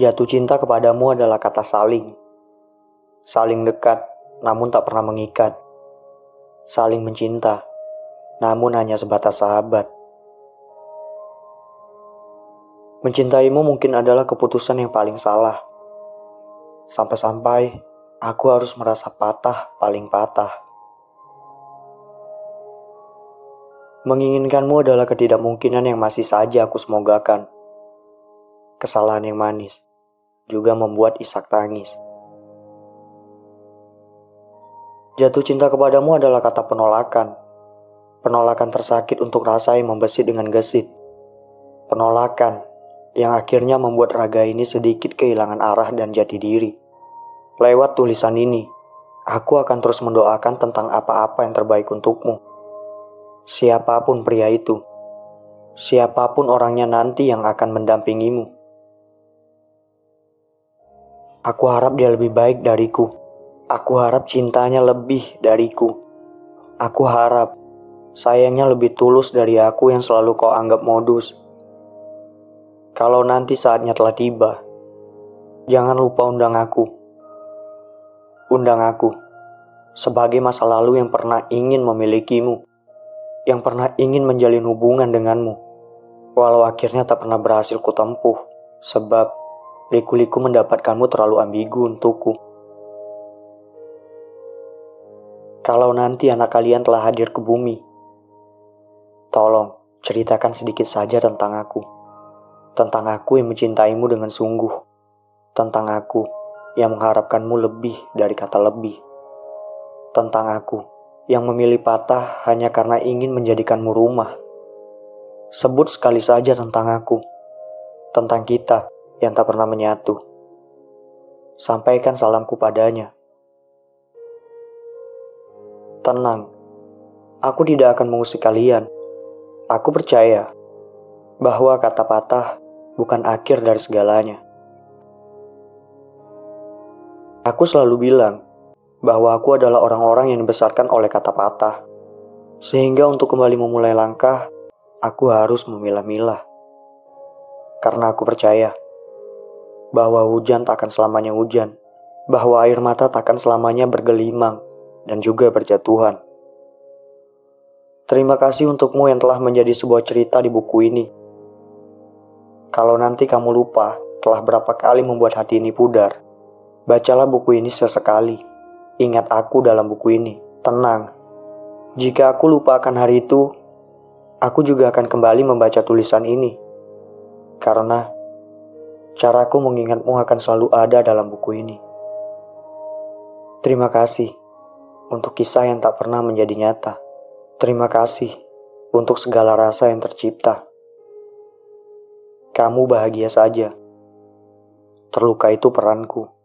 Jatuh cinta kepadamu adalah kata saling. Saling dekat, namun tak pernah mengikat. Saling mencinta, namun hanya sebatas sahabat. Mencintaimu mungkin adalah keputusan yang paling salah. Sampai-sampai aku harus merasa patah, paling patah. Menginginkanmu adalah ketidakmungkinan yang masih saja aku semogakan. Kesalahan yang manis juga membuat Isak tangis. Jatuh cinta kepadamu adalah kata penolakan. Penolakan tersakit untuk rasa yang membesit dengan gesit. Penolakan yang akhirnya membuat raga ini sedikit kehilangan arah dan jati diri. Lewat tulisan ini, aku akan terus mendoakan tentang apa-apa yang terbaik untukmu. Siapa pun pria itu, siapa pun orangnya nanti yang akan mendampingimu. Aku harap dia lebih baik dariku. Aku harap cintanya lebih dariku. Aku harap sayangnya lebih tulus dari aku yang selalu kau anggap modus. Kalau nanti saatnya telah tiba, jangan lupa undang aku. Undang aku sebagai masa lalu yang pernah ingin memilikimu yang pernah ingin menjalin hubungan denganmu, walau akhirnya tak pernah berhasil kutempuh, sebab liku-liku mendapatkanmu terlalu ambigu untukku. Kalau nanti anak kalian telah hadir ke bumi, tolong ceritakan sedikit saja tentang aku. Tentang aku yang mencintaimu dengan sungguh. Tentang aku yang mengharapkanmu lebih dari kata lebih. Tentang aku yang memilih patah hanya karena ingin menjadikanmu rumah. Sebut sekali saja tentang aku, tentang kita yang tak pernah menyatu. Sampaikan salamku padanya. Tenang, aku tidak akan mengusik kalian. Aku percaya bahwa kata patah bukan akhir dari segalanya. Aku selalu bilang, bahwa aku adalah orang-orang yang dibesarkan oleh kata patah. Sehingga untuk kembali memulai langkah, aku harus memilah-milah. Karena aku percaya bahwa hujan tak akan selamanya hujan, bahwa air mata tak akan selamanya bergelimang dan juga berjatuhan. Terima kasih untukmu yang telah menjadi sebuah cerita di buku ini. Kalau nanti kamu lupa telah berapa kali membuat hati ini pudar, bacalah buku ini sesekali. Ingat aku dalam buku ini. Tenang. Jika aku lupa akan hari itu, aku juga akan kembali membaca tulisan ini. Karena caraku mengingatmu akan selalu ada dalam buku ini. Terima kasih untuk kisah yang tak pernah menjadi nyata. Terima kasih untuk segala rasa yang tercipta. Kamu bahagia saja. Terluka itu peranku.